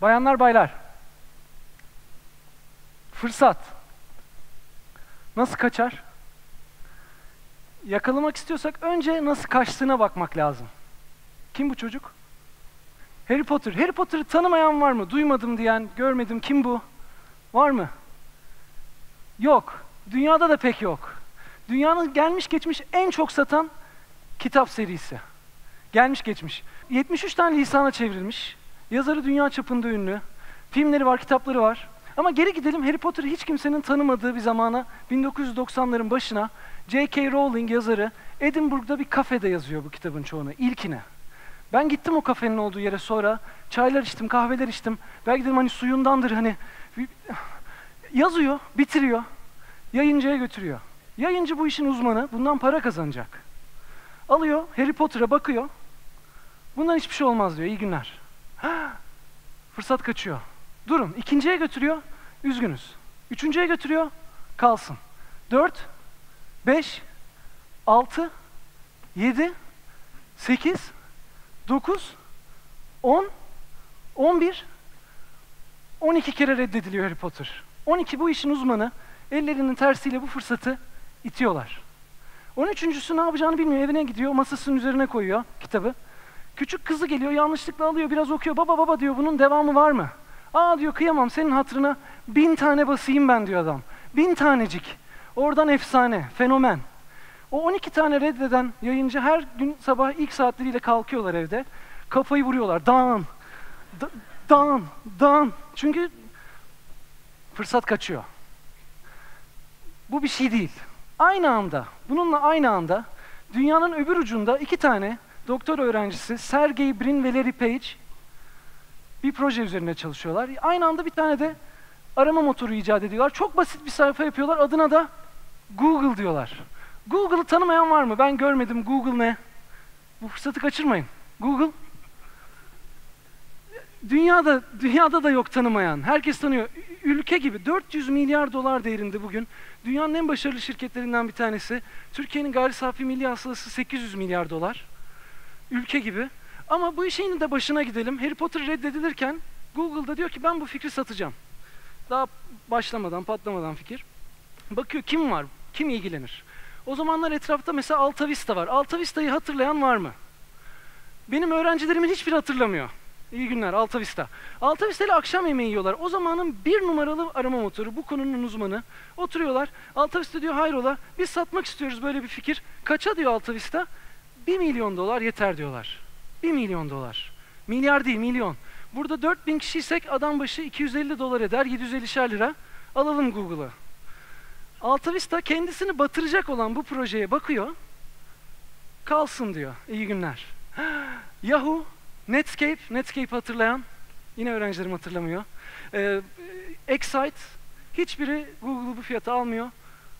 Bayanlar baylar. Fırsat. Nasıl kaçar? Yakalamak istiyorsak önce nasıl kaçtığına bakmak lazım. Kim bu çocuk? Harry Potter. Harry Potter'ı tanımayan var mı? Duymadım diyen, görmedim. Kim bu? Var mı? Yok. Dünyada da pek yok. Dünyanın gelmiş geçmiş en çok satan kitap serisi. Gelmiş geçmiş. 73 tane lisana çevrilmiş. Yazarı dünya çapında ünlü. Filmleri var, kitapları var. Ama geri gidelim Harry Potter'ı hiç kimsenin tanımadığı bir zamana 1990'ların başına J.K. Rowling yazarı Edinburgh'da bir kafede yazıyor bu kitabın çoğunu, ilkine. Ben gittim o kafenin olduğu yere sonra, çaylar içtim, kahveler içtim. Belki dedim hani suyundandır hani. Yazıyor, bitiriyor, yayıncıya götürüyor. Yayıncı bu işin uzmanı, bundan para kazanacak. Alıyor, Harry Potter'a bakıyor. Bundan hiçbir şey olmaz diyor, iyi günler. Fırsat kaçıyor. Durun, ikinciye götürüyor, üzgünüz. Üçüncüye götürüyor, kalsın. Dört, beş, altı, yedi, sekiz, dokuz, on, on bir, on iki kere reddediliyor Harry Potter. On iki bu işin uzmanı ellerinin tersiyle bu fırsatı itiyorlar. On üçüncüsü ne yapacağını bilmiyor. Evine gidiyor, masasının üzerine koyuyor kitabı. Küçük kızı geliyor, yanlışlıkla alıyor, biraz okuyor. Baba baba diyor, bunun devamı var mı? Aa diyor, kıyamam senin hatırına bin tane basayım ben diyor adam. Bin tanecik. Oradan efsane, fenomen. O 12 tane reddeden yayıncı her gün sabah ilk saatleriyle kalkıyorlar evde. Kafayı vuruyorlar. Dağın, dağın, dağın. Çünkü fırsat kaçıyor. Bu bir şey değil. Aynı anda, bununla aynı anda dünyanın öbür ucunda iki tane doktor öğrencisi Sergey Brin ve Larry Page bir proje üzerine çalışıyorlar. Aynı anda bir tane de arama motoru icat ediyorlar. Çok basit bir sayfa yapıyorlar. Adına da Google diyorlar. Google'ı tanımayan var mı? Ben görmedim. Google ne? Bu fırsatı kaçırmayın. Google Dünyada dünyada da yok tanımayan. Herkes tanıyor. Ülke gibi 400 milyar dolar değerinde bugün. Dünyanın en başarılı şirketlerinden bir tanesi. Türkiye'nin gayri safi milli hasılası 800 milyar dolar ülke gibi. Ama bu işin de başına gidelim. Harry Potter reddedilirken Google'da diyor ki ben bu fikri satacağım. Daha başlamadan, patlamadan fikir. Bakıyor kim var, kim ilgilenir? O zamanlar etrafta mesela Altavista var. Altavista'yı hatırlayan var mı? Benim öğrencilerimin hiçbiri hatırlamıyor. İyi günler Altavista. Altavista ile akşam yemeği yiyorlar. O zamanın bir numaralı arama motoru, bu konunun uzmanı. Oturuyorlar. Altavista diyor hayrola biz satmak istiyoruz böyle bir fikir. Kaça diyor Altavista? 1 milyon dolar yeter diyorlar. 1 milyon dolar. Milyar değil milyon. Burada 4000 kişiysek adam başı 250 dolar eder 750'şer lira. Alalım Google'a. Altavista kendisini batıracak olan bu projeye bakıyor. Kalsın diyor. İyi günler. Yahoo, Netscape, Netscape hatırlayan, yine öğrencilerim hatırlamıyor. Ee, Excite, hiçbiri Google'u bu fiyata almıyor.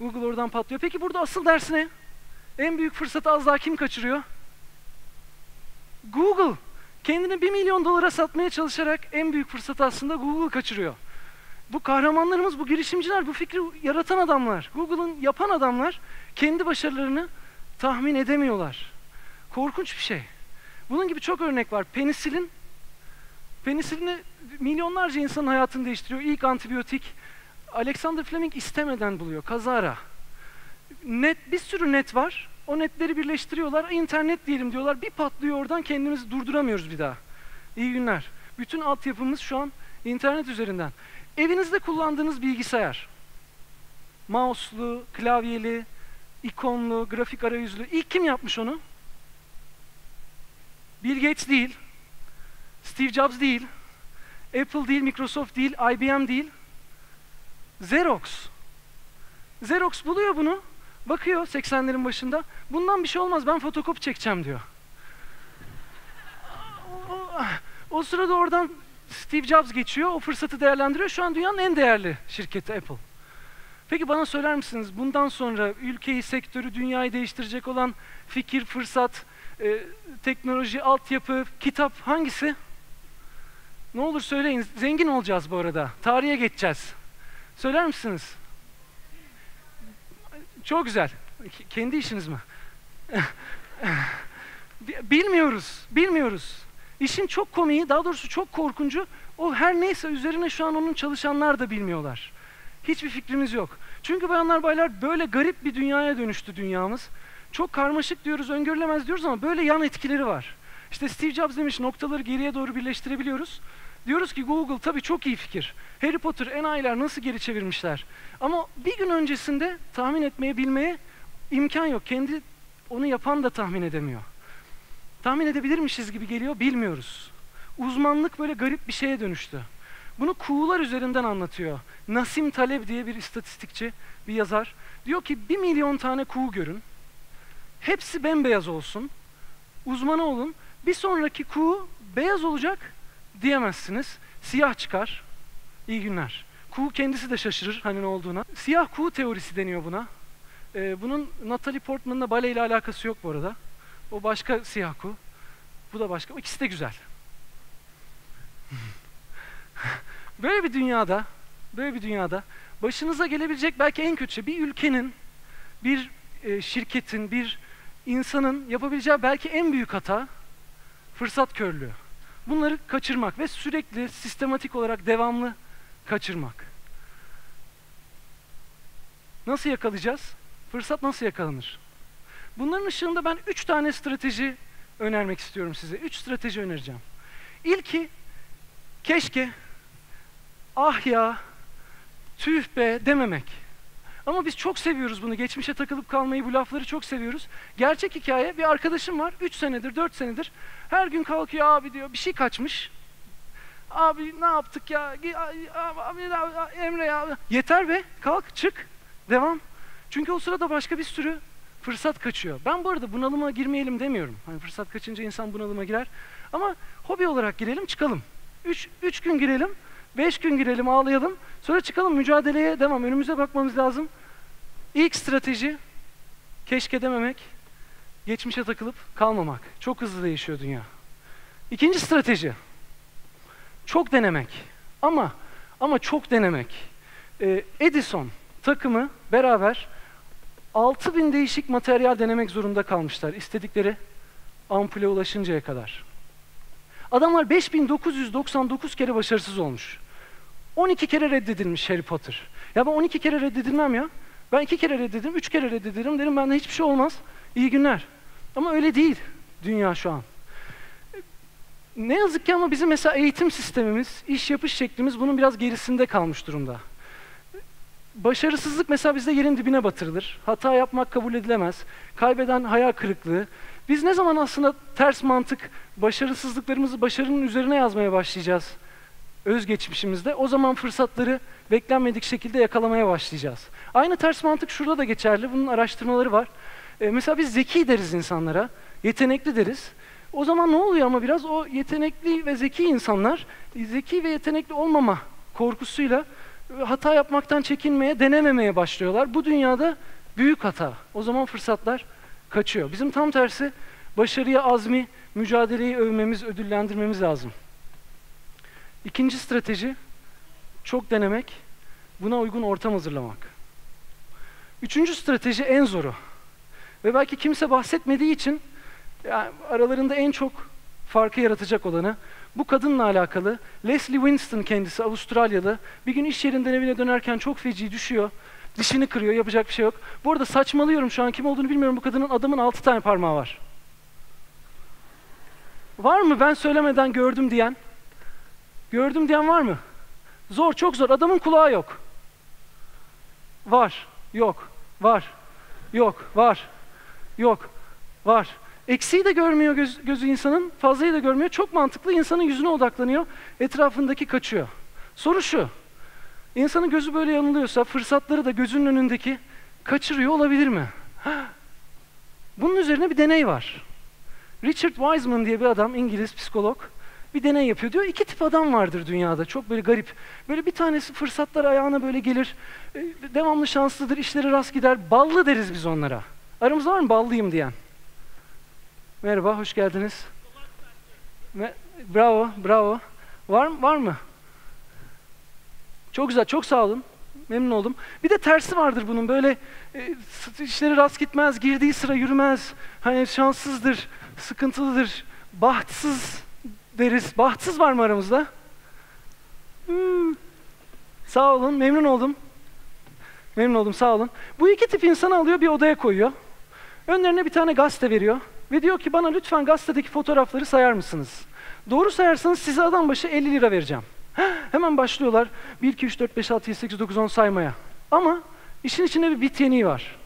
Google oradan patlıyor. Peki burada asıl ders ne? En büyük fırsatı az daha kim kaçırıyor? Google. Kendini bir milyon dolara satmaya çalışarak en büyük fırsatı aslında Google kaçırıyor. Bu kahramanlarımız, bu girişimciler, bu fikri yaratan adamlar, Google'ın yapan adamlar kendi başarılarını tahmin edemiyorlar. Korkunç bir şey. Bunun gibi çok örnek var. Penisilin, penisilini milyonlarca insanın hayatını değiştiriyor. İlk antibiyotik Alexander Fleming istemeden buluyor, kazara. Net, bir sürü net var. O netleri birleştiriyorlar. İnternet diyelim diyorlar. Bir patlıyor oradan kendimizi durduramıyoruz bir daha. İyi günler. Bütün altyapımız şu an internet üzerinden. Evinizde kullandığınız bilgisayar. Mouse'lu, klavyeli, ikonlu, grafik arayüzlü. İlk kim yapmış onu? Bill Gates değil, Steve Jobs değil, Apple değil, Microsoft değil, IBM değil, Xerox. Xerox buluyor bunu, bakıyor 80'lerin başında, bundan bir şey olmaz ben fotokopi çekeceğim diyor. O, o, o sırada oradan Steve Jobs geçiyor, o fırsatı değerlendiriyor. Şu an dünyanın en değerli şirketi Apple. Peki bana söyler misiniz bundan sonra ülkeyi, sektörü, dünyayı değiştirecek olan fikir, fırsat, e, teknoloji, altyapı, kitap hangisi? Ne olur söyleyin. Zengin olacağız bu arada. Tarihe geçeceğiz. Söyler misiniz? Çok güzel. Kendi işiniz mi? bilmiyoruz. Bilmiyoruz. İşin çok komiği, daha doğrusu çok korkuncu, o her neyse üzerine şu an onun çalışanlar da bilmiyorlar. Hiçbir fikrimiz yok. Çünkü bayanlar baylar böyle garip bir dünyaya dönüştü dünyamız. Çok karmaşık diyoruz, öngörülemez diyoruz ama böyle yan etkileri var. İşte Steve Jobs demiş noktaları geriye doğru birleştirebiliyoruz. Diyoruz ki Google tabii çok iyi fikir. Harry Potter, enayiler nasıl geri çevirmişler. Ama bir gün öncesinde tahmin etmeye, bilmeye imkan yok. Kendi onu yapan da tahmin edemiyor. Tahmin edebilirmişiz gibi geliyor, bilmiyoruz. Uzmanlık böyle garip bir şeye dönüştü. Bunu kuğular üzerinden anlatıyor. Nasim Taleb diye bir istatistikçi, bir yazar. Diyor ki bir milyon tane kuğu görün. Hepsi bembeyaz olsun. Uzmanı olun. Bir sonraki kuğu beyaz olacak diyemezsiniz. Siyah çıkar. İyi günler. Kuğu kendisi de şaşırır hani ne olduğuna. Siyah kuğu teorisi deniyor buna. Ee, bunun Natalie Portman'la bale ile alakası yok bu arada. O başka siyah kuğu. Bu da başka. İkisi de güzel. böyle bir dünyada, böyle bir dünyada başınıza gelebilecek belki en kötü şey bir ülkenin, bir e, şirketin, bir insanın yapabileceği belki en büyük hata fırsat körlüğü. Bunları kaçırmak ve sürekli sistematik olarak devamlı kaçırmak. Nasıl yakalayacağız? Fırsat nasıl yakalanır? Bunların ışığında ben üç tane strateji önermek istiyorum size. Üç strateji önereceğim. İlki keşke ah ya tüh be dememek. Ama biz çok seviyoruz bunu. Geçmişe takılıp kalmayı, bu lafları çok seviyoruz. Gerçek hikaye bir arkadaşım var. Üç senedir, dört senedir. Her gün kalkıyor abi diyor. Bir şey kaçmış. Abi ne yaptık ya? Abi, abi, Emre ya. Yeter be. Kalk, çık. Devam. Çünkü o sırada başka bir sürü fırsat kaçıyor. Ben bu arada bunalıma girmeyelim demiyorum. Hani fırsat kaçınca insan bunalıma girer. Ama hobi olarak girelim, çıkalım. Üç, üç gün girelim, beş gün girelim, ağlayalım. Sonra çıkalım, mücadeleye devam. Önümüze bakmamız lazım. İlk strateji, keşke dememek, geçmişe takılıp kalmamak. Çok hızlı değişiyor dünya. İkinci strateji, çok denemek. Ama, ama çok denemek. Ee, Edison takımı beraber 6000 değişik materyal denemek zorunda kalmışlar istedikleri ampule ulaşıncaya kadar. Adamlar 5999 kere başarısız olmuş. 12 kere reddedilmiş Harry Potter. Ya ben 12 kere reddedilmem ya. Ben 2 kere reddedirim, 3 kere reddedirim derim benden hiçbir şey olmaz. İyi günler. Ama öyle değil dünya şu an. Ne yazık ki ama bizim mesela eğitim sistemimiz, iş yapış şeklimiz bunun biraz gerisinde kalmış durumda. Başarısızlık mesela bizde yerin dibine batırılır. Hata yapmak kabul edilemez. Kaybeden hayal kırıklığı. Biz ne zaman aslında ters mantık başarısızlıklarımızı başarının üzerine yazmaya başlayacağız özgeçmişimizde? O zaman fırsatları beklenmedik şekilde yakalamaya başlayacağız. Aynı ters mantık şurada da geçerli. Bunun araştırmaları var. Ee, mesela biz zeki deriz insanlara, yetenekli deriz. O zaman ne oluyor ama biraz o yetenekli ve zeki insanlar zeki ve yetenekli olmama korkusuyla hata yapmaktan çekinmeye, denememeye başlıyorlar. Bu dünyada büyük hata. O zaman fırsatlar kaçıyor. Bizim tam tersi başarıya azmi, mücadeleyi övmemiz, ödüllendirmemiz lazım. İkinci strateji çok denemek, buna uygun ortam hazırlamak. Üçüncü strateji en zoru. Ve belki kimse bahsetmediği için yani aralarında en çok farkı yaratacak olanı bu kadınla alakalı. Leslie Winston kendisi Avustralyalı. Bir gün iş yerinden evine dönerken çok feci düşüyor. Dişini kırıyor, yapacak bir şey yok. Bu arada saçmalıyorum şu an kim olduğunu bilmiyorum. Bu kadının adamın altı tane parmağı var. Var mı ben söylemeden gördüm diyen? Gördüm diyen var mı? Zor, çok zor. Adamın kulağı yok. Var, yok, var, yok, var, yok, var. Eksiği de görmüyor göz, gözü insanın, fazlayı da görmüyor. Çok mantıklı insanın yüzüne odaklanıyor, etrafındaki kaçıyor. Soru şu, insanın gözü böyle yanılıyorsa fırsatları da gözünün önündeki kaçırıyor olabilir mi? Bunun üzerine bir deney var. Richard Wiseman diye bir adam, İngiliz psikolog, bir deney yapıyor. Diyor iki tip adam vardır dünyada. Çok böyle garip. Böyle bir tanesi fırsatlar ayağına böyle gelir. E, devamlı şanslıdır, işleri rast gider. Ballı deriz biz onlara. Aramızda var mı ballıyım diyen? Merhaba, hoş geldiniz. Bravo, bravo. Var? Var mı? Çok güzel, çok sağ olun. Memnun oldum. Bir de tersi vardır bunun. Böyle e, işleri rast gitmez, girdiği sıra yürümez. Hani şanssızdır, sıkıntılıdır, bahtsız deriz. Bahtsız var mı aramızda? Hmm. Sağ olun, memnun oldum. Memnun oldum, sağ olun. Bu iki tip insanı alıyor, bir odaya koyuyor. Önlerine bir tane gazete veriyor. Ve diyor ki bana lütfen gazetedeki fotoğrafları sayar mısınız? Doğru sayarsanız size adam başı 50 lira vereceğim. Hemen başlıyorlar 1, 2, 3, 4, 5, 6, 7, 8, 9, 10 saymaya. Ama işin içinde bir bit yeniği var.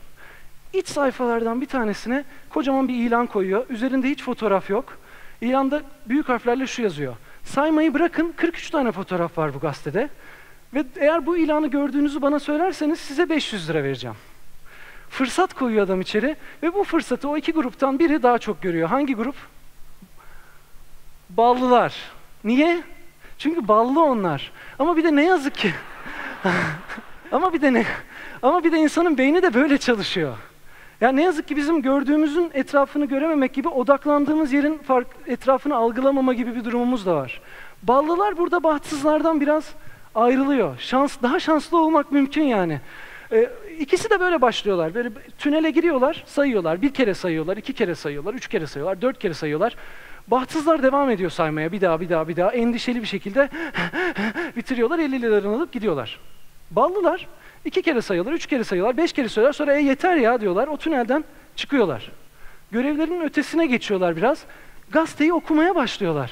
İç sayfalardan bir tanesine kocaman bir ilan koyuyor. Üzerinde hiç fotoğraf yok. İlanda büyük harflerle şu yazıyor. Saymayı bırakın 43 tane fotoğraf var bu gazetede. Ve eğer bu ilanı gördüğünüzü bana söylerseniz size 500 lira vereceğim. Fırsat koyuyor adam içeri ve bu fırsatı o iki gruptan biri daha çok görüyor. Hangi grup? Ballılar. Niye? Çünkü ballı onlar. Ama bir de ne yazık ki ama bir de ne ama bir de insanın beyni de böyle çalışıyor. Yani ne yazık ki bizim gördüğümüzün etrafını görememek gibi odaklandığımız yerin fark, etrafını algılamama gibi bir durumumuz da var. Ballılar burada bahtsızlardan biraz ayrılıyor. Şans, daha şanslı olmak mümkün yani. Ee, ikisi de böyle başlıyorlar. Böyle tünele giriyorlar, sayıyorlar. Bir kere sayıyorlar, iki kere sayıyorlar, üç kere sayıyorlar, dört kere sayıyorlar. Bahtsızlar devam ediyor saymaya bir daha bir daha bir daha endişeli bir şekilde bitiriyorlar 50 liralarını alıp gidiyorlar. Ballılar iki kere sayıyorlar, üç kere sayıyorlar, beş kere sayıyorlar sonra e yeter ya diyorlar o tünelden çıkıyorlar. Görevlerinin ötesine geçiyorlar biraz. Gazeteyi okumaya başlıyorlar.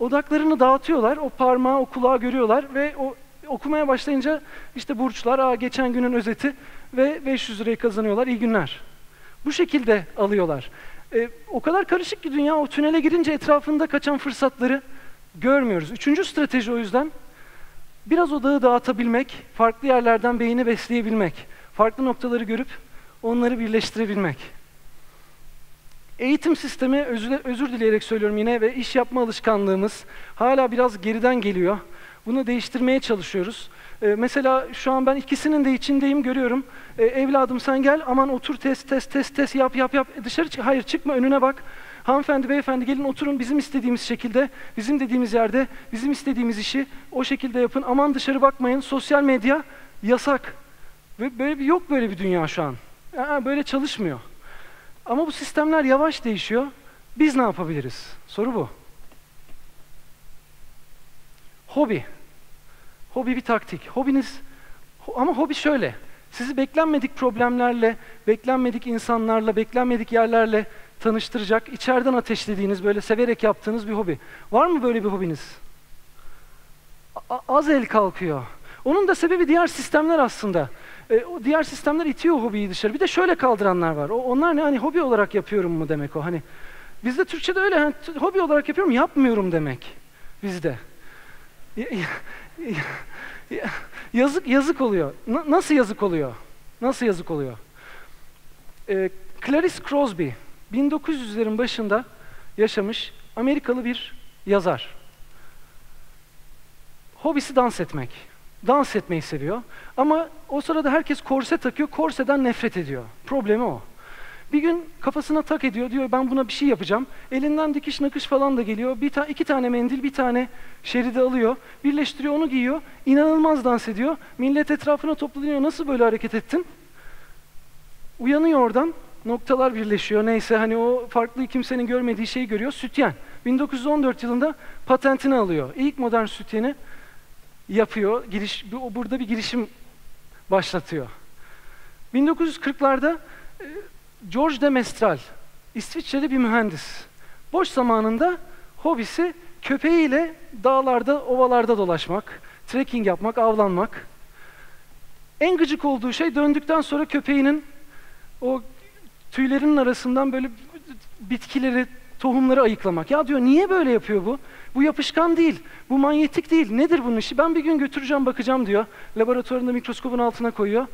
Odaklarını dağıtıyorlar, o parmağı, o kulağı görüyorlar ve o okumaya başlayınca işte burçlar, aa geçen günün özeti ve 500 lirayı kazanıyorlar, iyi günler. Bu şekilde alıyorlar. E, o kadar karışık ki dünya, o tünele girince etrafında kaçan fırsatları görmüyoruz. Üçüncü strateji o yüzden, biraz odağı dağıtabilmek, farklı yerlerden beyni besleyebilmek, farklı noktaları görüp onları birleştirebilmek. Eğitim sistemi, özür, özür dileyerek söylüyorum yine ve iş yapma alışkanlığımız hala biraz geriden geliyor. Bunu değiştirmeye çalışıyoruz. Ee, mesela şu an ben ikisinin de içindeyim, görüyorum. Ee, evladım sen gel, aman otur test, test, test, test, yap, yap, yap. E, dışarı çık, hayır çıkma önüne bak. Hanımefendi, beyefendi gelin oturun bizim istediğimiz şekilde, bizim dediğimiz yerde, bizim istediğimiz işi o şekilde yapın. Aman dışarı bakmayın, sosyal medya yasak. Ve böyle bir, yok böyle bir dünya şu an. Aa, böyle çalışmıyor. Ama bu sistemler yavaş değişiyor. Biz ne yapabiliriz? Soru bu. Hobi. Hobi bir taktik. Hobiniz ama hobi şöyle. Sizi beklenmedik problemlerle, beklenmedik insanlarla, beklenmedik yerlerle tanıştıracak, içeriden ateşlediğiniz, böyle severek yaptığınız bir hobi. Var mı böyle bir hobiniz? A az el kalkıyor. Onun da sebebi diğer sistemler aslında. E, o diğer sistemler itiyor hobiyi dışarı. Bir de şöyle kaldıranlar var. O, onlar ne hani hobi olarak yapıyorum mu demek o. Hani bizde Türkçe'de öyle hani, hobi olarak yapıyorum yapmıyorum demek bizde. Yazık yazık oluyor. N- nasıl yazık oluyor? Nasıl yazık oluyor? Ee, Clarice Crosby 1900'lerin başında yaşamış Amerikalı bir yazar. Hobisi dans etmek. Dans etmeyi seviyor. Ama o sırada herkes korse takıyor, korseden nefret ediyor. Problemi o. Bir gün kafasına tak ediyor, diyor ben buna bir şey yapacağım. Elinden dikiş nakış falan da geliyor. Bir ta iki tane mendil, bir tane şeridi alıyor. Birleştiriyor, onu giyiyor. İnanılmaz dans ediyor. Millet etrafına toplanıyor. Nasıl böyle hareket ettin? Uyanıyor oradan. Noktalar birleşiyor. Neyse hani o farklı kimsenin görmediği şeyi görüyor. Sütyen. 1914 yılında patentini alıyor. İlk modern sütyeni yapıyor. Giriş, burada bir girişim başlatıyor. 1940'larda George de Mestral, İsviçreli bir mühendis. Boş zamanında hobisi köpeğiyle dağlarda, ovalarda dolaşmak, trekking yapmak, avlanmak. En gıcık olduğu şey döndükten sonra köpeğinin o tüylerinin arasından böyle bitkileri, tohumları ayıklamak. Ya diyor niye böyle yapıyor bu? Bu yapışkan değil, bu manyetik değil. Nedir bunun işi? Ben bir gün götüreceğim bakacağım diyor. Laboratuvarında mikroskopun altına koyuyor.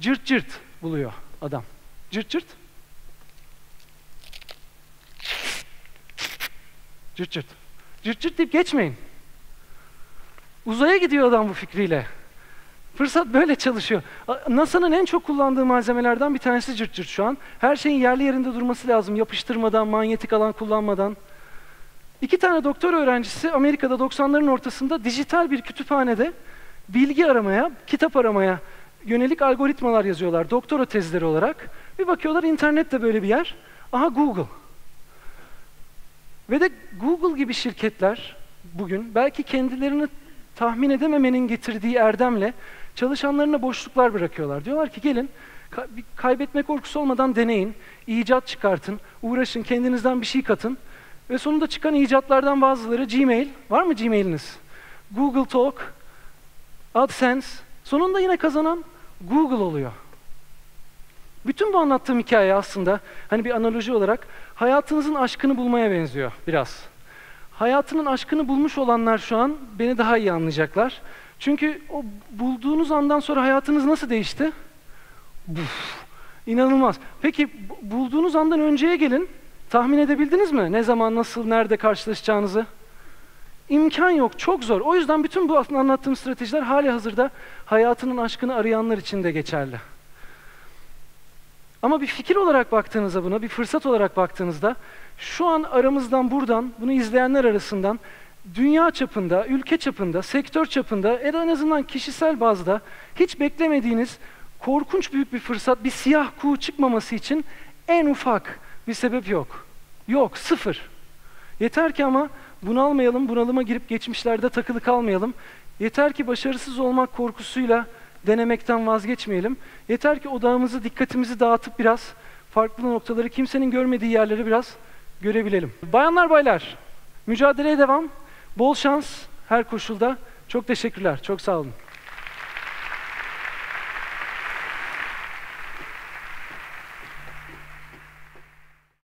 Cırt cırt buluyor adam. Cırt cırt. Cırt cırt. Cırt cırt deyip geçmeyin. Uzaya gidiyor adam bu fikriyle. Fırsat böyle çalışıyor. NASA'nın en çok kullandığı malzemelerden bir tanesi cırt cırt şu an. Her şeyin yerli yerinde durması lazım. Yapıştırmadan, manyetik alan kullanmadan. İki tane doktor öğrencisi Amerika'da 90'ların ortasında dijital bir kütüphanede bilgi aramaya, kitap aramaya yönelik algoritmalar yazıyorlar doktora tezleri olarak. Bir bakıyorlar internette böyle bir yer. Aha Google. Ve de Google gibi şirketler bugün belki kendilerini tahmin edememenin getirdiği erdemle çalışanlarına boşluklar bırakıyorlar. Diyorlar ki gelin kaybetme korkusu olmadan deneyin, icat çıkartın, uğraşın, kendinizden bir şey katın. Ve sonunda çıkan icatlardan bazıları Gmail, var mı Gmail'iniz? Google Talk, AdSense, sonunda yine kazanan Google oluyor. Bütün bu anlattığım hikaye aslında hani bir analoji olarak hayatınızın aşkını bulmaya benziyor biraz. Hayatının aşkını bulmuş olanlar şu an beni daha iyi anlayacaklar. Çünkü o bulduğunuz andan sonra hayatınız nasıl değişti? Buf, inanılmaz. Peki bu- bulduğunuz andan önceye gelin. Tahmin edebildiniz mi? Ne zaman, nasıl, nerede karşılaşacağınızı? İmkan yok, çok zor. O yüzden bütün bu anlattığım stratejiler hali hazırda hayatının aşkını arayanlar için de geçerli. Ama bir fikir olarak baktığınızda buna, bir fırsat olarak baktığınızda şu an aramızdan buradan, bunu izleyenler arasından dünya çapında, ülke çapında, sektör çapında ya da en azından kişisel bazda hiç beklemediğiniz korkunç büyük bir fırsat, bir siyah kuğu çıkmaması için en ufak bir sebep yok. Yok, sıfır. Yeter ki ama bunalmayalım, bunalıma girip geçmişlerde takılı kalmayalım. Yeter ki başarısız olmak korkusuyla denemekten vazgeçmeyelim. Yeter ki odağımızı, dikkatimizi dağıtıp biraz farklı noktaları, kimsenin görmediği yerleri biraz görebilelim. Bayanlar, baylar, mücadeleye devam. Bol şans her koşulda. Çok teşekkürler, çok sağ olun.